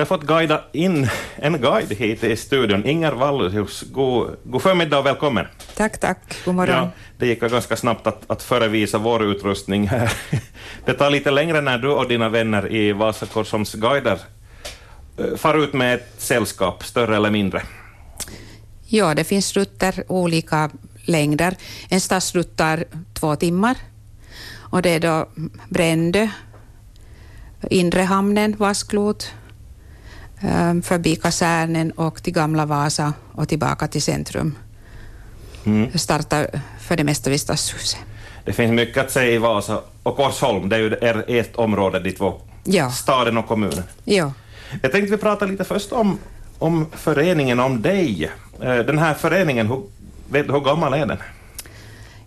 Jag har fått guida in en guide hit i studion, Inger Wallhus. God, god förmiddag och välkommen. Tack, tack. God morgon. Ja, det gick ganska snabbt att, att förevisa vår utrustning här. Det tar lite längre när du och dina vänner i Vasa Korsholms guider eh, far ut med ett sällskap, större eller mindre. Ja, det finns rutter olika längder. En stadsrutt tar två timmar och det är då Brändö, inre hamnen, Vasklot, förbi kasernen och till Gamla Vasa och tillbaka till centrum. Mm. Startar för det mesta vid Stadshuset. Det finns mycket att säga i Vasa och Korsholm, det är ju ett område, de två, ja. staden och kommunen. Ja. Jag tänkte vi prata lite först om, om föreningen, om dig. Eh, den här föreningen, hur, vet du hur gammal är den?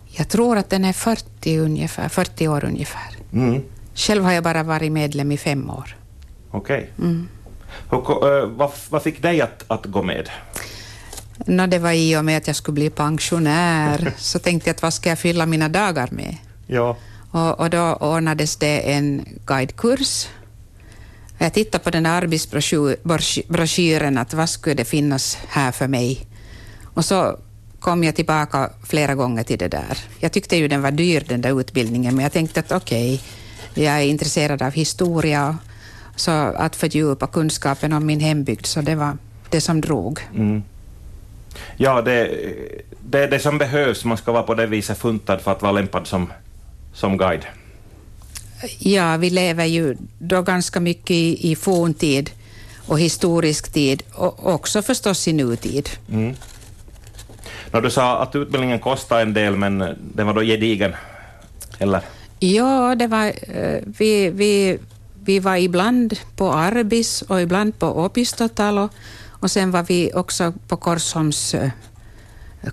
Jag tror att den är 40, ungefär, 40 år ungefär. Mm. Själv har jag bara varit medlem i fem år. Okej. Okay. Mm. Uh, vad, vad, fick dig att, att gå med? No, det var i och med att jag skulle bli pensionär, så tänkte jag att vad ska jag fylla mina dagar med? Ja. Och, och då ordnades det en guidekurs. Jag tittade på den här arbetsbroschyren, att vad skulle det finnas här för mig? Och så kom jag tillbaka flera gånger till det där. Jag tyckte ju den var dyr, den där utbildningen, men jag tänkte att okej, okay, jag är intresserad av historia, så att fördjupa kunskapen om min hembygd, så det var det som drog. Mm. Ja, det, det är det som behövs. Man ska vara på det viset funtad för att vara lämpad som, som guide. Ja, vi lever ju då ganska mycket i, i forntid och historisk tid och också förstås i nutid. Mm. No, du sa att utbildningen kostade en del, men den var då gedigen, eller? Ja, det var, eh, vi, vi, vi var ibland på Arbis och ibland på Opistotalo och sen var vi också på Korsholms eh,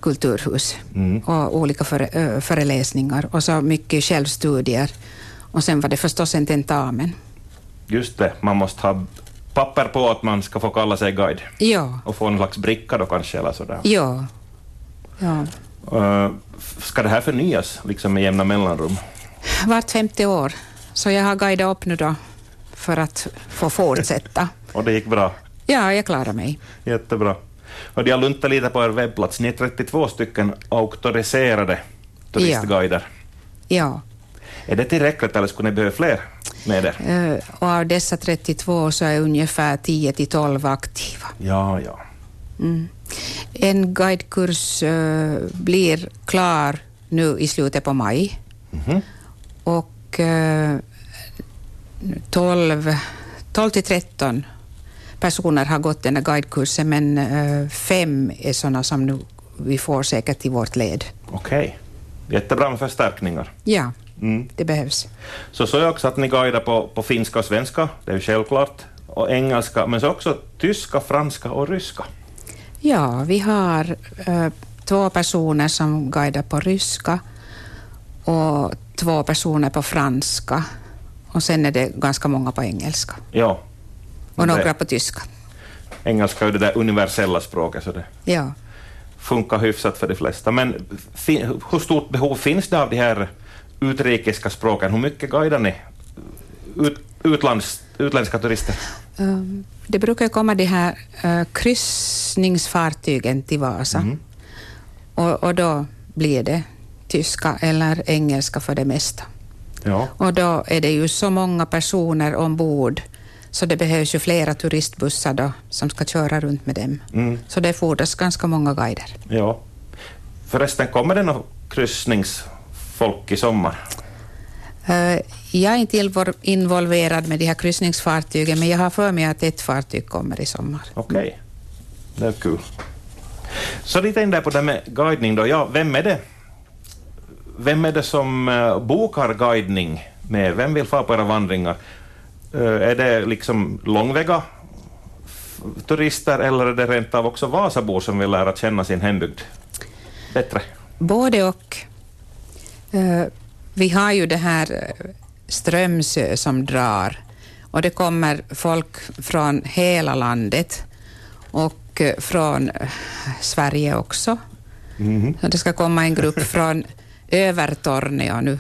kulturhus mm. och olika före, föreläsningar och så mycket självstudier. Och sen var det förstås en tentamen. Just det, man måste ha papper på att man ska få kalla sig guide. Ja. Och få en slags bricka då kanske eller sådär. Ja. ja. Uh, ska det här förnyas liksom med jämna mellanrum? Vart femte år. Så jag har guidat upp nu då för att få fortsätta. och det gick bra? Ja, jag klarar mig. Jättebra. Och jag luntar lite på er webbplats. Ni är 32 stycken auktoriserade turistguider. Ja. ja. Är det tillräckligt eller skulle ni behöva fler med er? Uh, och av dessa 32 så är ungefär 10 till 12 aktiva. Ja, ja. Mm. En guidekurs uh, blir klar nu i slutet på maj. Mm -hmm. Och uh, 12, 12 till 13 personer har gått den här guidekursen, men uh, fem är sådana som nu vi får säkert till vårt led. Okej. Okay. Jättebra med förstärkningar. Ja, mm. det behövs. Så så är också att ni guidar på, på finska och svenska, det är ju självklart, och engelska, men så också tyska, franska och ryska. Ja, vi har uh, två personer som guidar på ryska och två personer på franska. Och sen är det ganska många på engelska. Ja, och några på tyska. Engelska är det där universella språket, så det ja. funkar hyfsat för de flesta. Men hur stort behov finns det av de här utrikiska språken? Hur mycket guidar ni ut, utlands, utländska turister? Um, det brukar komma de här uh, kryssningsfartygen till Vasa. Mm. Och, och då blir det tyska eller engelska för det mesta. Ja. Och då är det ju så många personer ombord så det behövs ju flera turistbussar då, som ska köra runt med dem. Mm. Så det fordras ganska många guider. Ja. Förresten, kommer det något kryssningsfolk i sommar? Uh, jag är inte involverad med de här kryssningsfartygen, men jag har för mig att ett fartyg kommer i sommar. Okej, okay. det är kul. Så lite in där på det med guidning då. Ja, vem är det? Vem är det som uh, bokar guidning med? Vem vill få på era vandringar? Eh, är det liksom långväga turister eller är det rent av också Vasabor som vill lära känna sin hembygd bättre? Både och. Eh, vi har ju det här eh, Strömsö som drar och det kommer folk från hela landet och från Sverige också. Mm. Så det ska komma en grupp från Övertorneå nu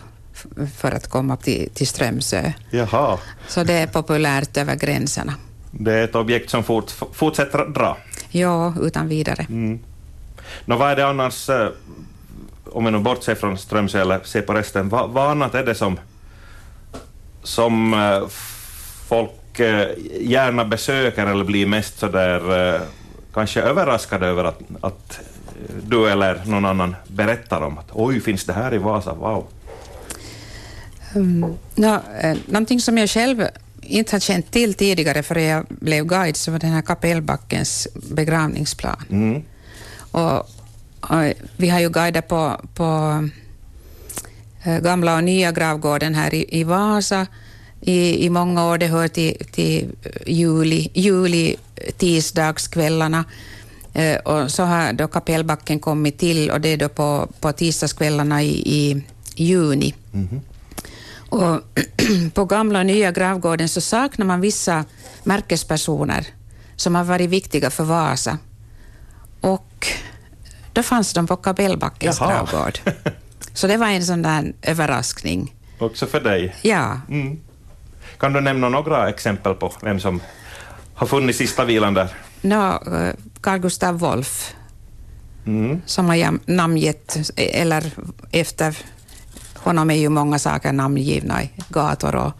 för att komma till, till Strömsö. Jaha. Så det är populärt över gränserna. Det är ett objekt som fort, fortsätter att dra. Ja, utan vidare. Mm. Nå, vad är det annars, eh, om vi nu bortser från Strömsö eller ser på resten, vad, vad annat är det som, som eh, folk eh, gärna besöker eller blir mest sådär kanske överraskade över att, att du eller någon annan berättar om att oj, finns det här i Vasa? Wow. Um, no, eh, någonting som jag själv inte har känt till tidigare förrän jag blev guide så var den här Kapellbackens begravningsplan. Mm. Och, och vi har ju guidat på, på äh, gamla och nya gravgården här i, i Vasa i, i många år. Det hör till, till juli, juli tisdagskvällarna. Äh, och så har då Kapellbacken kommit till och det är då på, på tisdagskvällarna i, i juni. Mm. Och på gamla och nya gravgården så saknar man vissa märkespersoner som har varit viktiga för Vasa. Och då fanns de på Kapellbackens Jaha. gravgård. Så det var en sån där överraskning. Också för dig. Ja, Mm. Kan du nämna några exempel på vem som har funnits sista vilan där? no, eh, Carl Gustav Wolff Mm. som har namngett, eller efter honom är ju många saker namngivna gator och,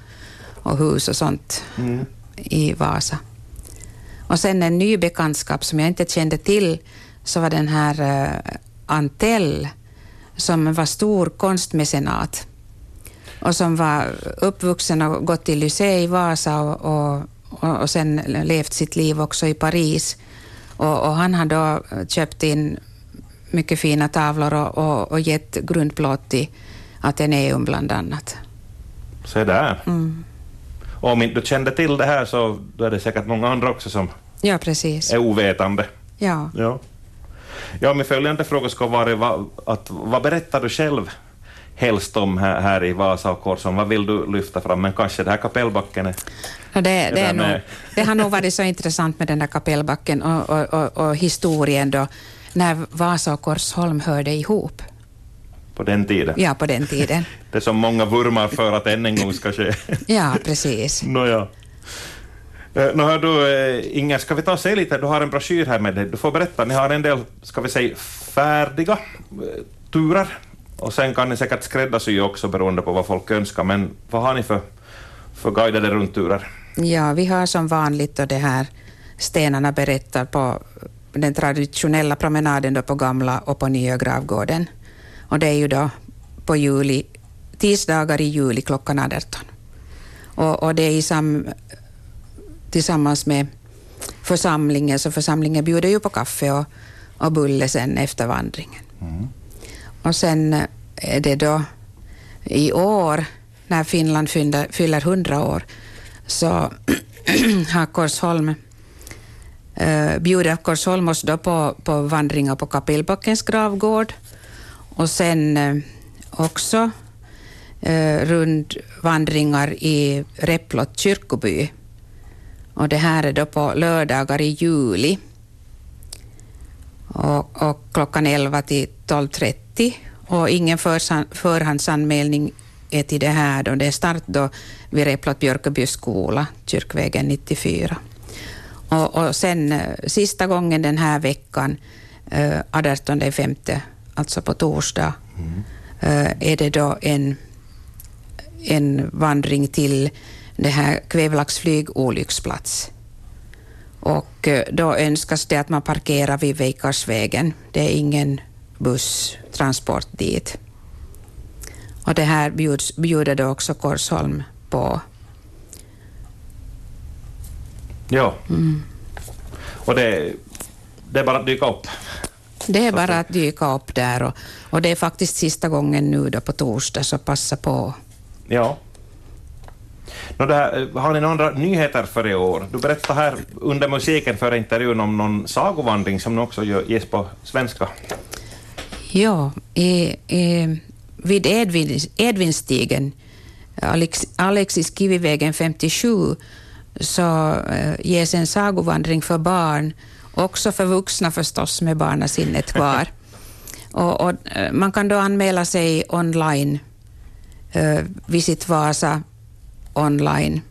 och hus och sånt Mm. i Vasa. Och sen en ny bekantskap som jag inte kände till, så var den här uh, Antell, som var stor konstmecenat och som var uppvuxen och gått i lycée i Vasa och, och, och sen levt sitt liv också i Paris. Och, och han har då köpt in mycket fina tavlor och, och, och gett grundplåt till Ateneum bland annat. Se där. Mm. Och om inte du kände till det här så då är det säkert många andra också som Ja, precis. är ovetande. Ja. Ja. Ja, min följande fråga ska vara att, vad berättar du själv helst om här, här i Vasa och Korsholm? Vad vill du lyfta fram? Men kanske det här kapellbacken är... Och det, det, där är nog, det har nog varit så intressant med den där kapellbacken och, och, och, och historien då, när Vasa och Korsholm hörde ihop. på den tiden. Ja, på den tiden. Det som många vurmar för att än en gång ska ske. Ja, precis. Nåja. Eh, Nå hör du, eh, Inger, ska vi ta och se lite? Du har en broschyr här med dig. Du får berätta. Ni har en del, ska vi säga, färdiga eh, turer. Och sen kan ni säkert skräddarsy också beroende på vad folk önskar. Men vad har ni för, för guidade rundturer? Ja, vi har som vanligt då det här stenarna berättar på den traditionella promenaden då på gamla och på nya gravgården. Och det är ju då på juli, tisdagar i juli klockan 18. Och, och det är i sam, tillsammans med församlingen, så församlingen bjuder ju på kaffe och, och bulle sen efter vandringen. Och sen är det då i år, när Finland fyller, fyller 100 år, så har Korsholm eh, bjuder Korsholm oss då på, på vandringar på Kapellbackens gravgård och sen eh, också eh, rundvandringar i Repplot kyrkoby. Och det här är då på lördagar i juli och, och klockan 11 till 12.30 och ingen förhandsanmälning är till det här då. Det är start då vid Replot-Björkeby skola, Kyrkvägen 94. Och, och sen eh, sista gången den här veckan, eh, 18 alltså på torsdag, eh, är det då en, en vandring till det här Kvävlax flygolycksplats. Och eh, då önskas det att man parkerar vid Veikarsvägen. Det är ingen busstransport dit. Och det här bjuds, bjuder då också Korsholm på. Ja. Och det, det är bara att dyka upp. Det är bara att dyka upp där och, och det är faktiskt sista gången nu då på torsdag, så passa på. Ja. Nå, det här, har ni några andra nyheter för i år? Du berättade här under musiken för intervjun om någon sagovandring som nu också gör- ges på svenska. Ja, i, i, vid Edvin, Edvinstigen, Alex, Alexis Kivivägen 57, så eh, ges en sagovandring för barn, också för vuxna förstås med barnasinnet kvar. och, och, eh, man kan då anmäla sig online, eh, Visit Vasa online.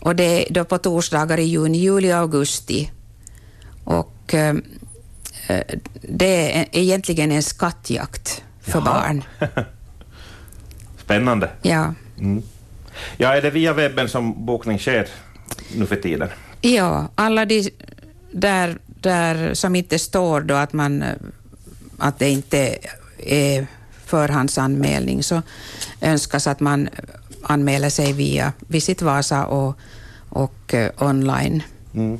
Och det är då på torsdagar i juni, juli och augusti. Och det är egentligen en skattjakt för Jaha. barn. Spännande. Ja. Mm. Ja, är det via webben som bokning sker nu för tiden? ja, alla de där, där som inte står då att, man, eh, att det inte är förhandsanmälning så önskas att man anmäler sig via Visit Vasa och, och eh, online. Mm.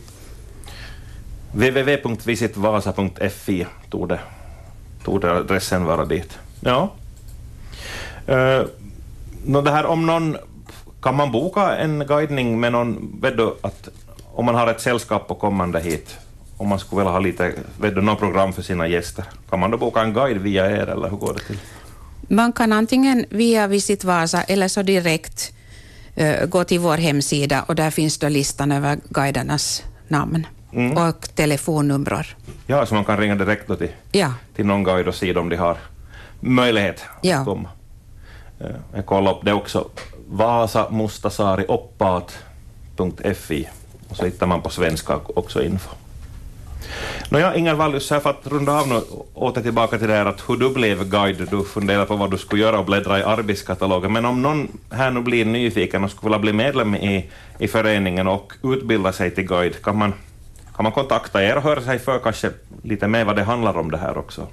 www.visitvasa.fi torde, torde adressen vara dit. Ja. Uh, det här om någon, kan man boka en guidning med någon, vet du, att om man har ett sällskap på kommande hit, om man skulle vilja ha lite, vet du, något program för sina gäster, kan man då boka en guide via er eller hur går det till? Man kan antingen via Visit Vasa eller så direkt eh, gå till vår hemsida och där finns då listan över guidernas namn Mm. och telefonnummer. Ja, så man kan ringa direkt då till, Ja, till någon guide och se om de har möjlighet Ja. att komma. Eh, Jag kollade upp det också, vasamustasarioppaat.fi och så hittar man på svenska också info. Nåja, Inger Wallius, för att runda av nu, åter tillbaka till det här att hur du blev guide, du funderar på vad du skulle göra och bläddra i arbetskatalogen, men om någon här nu blir nyfiken och skulle vilja bli medlem i, i föreningen och utbilda sig till guide, kan man, kan man kontakta er och höra sig för kanske lite mer vad det handlar om det här också?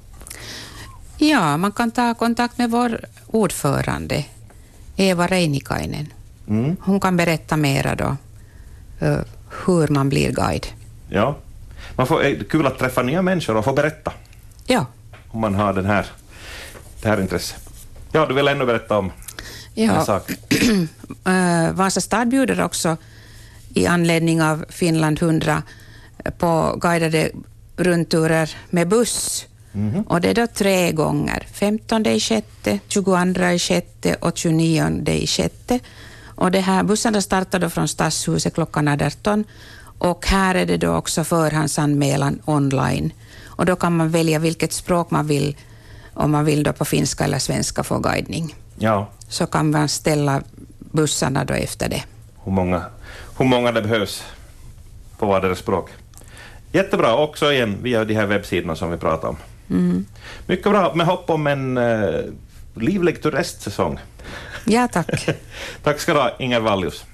ja man kan ta kontakt med vår ordförande Eva Reinikainen. Mm. Hon kan berätta mera då eh, hur man blir guide. Ja. Man får, är kul att träffa nya människor och få berätta Ja, om man har den här, det här intresset. Ja, du vill ännu berätta om en ja. sak? Eh, Vasa stad bjuder också i anledning av Finland 100 på guidade rundturer med buss. Och det är då tre gånger. 15 i sjätte, 22 i sjätte och 29 i sjätte. Och det här, bussarna startar då från Stadshuset klockan 18 och här är det då också förhandsanmälan online. Och då kan man välja vilket språk man vill, om man vill då på finska eller svenska få guidning Ja, så kan man ställa bussarna då efter det. hur många, hur många det behövs på vardera språk. Jättebra, också igen via de här webbsidorna som vi pratade om. Mm. Mycket bra, med hopp om en uh, livlig turistsäsong. Ja, tack. Tack ska du ha, Inger Wallius.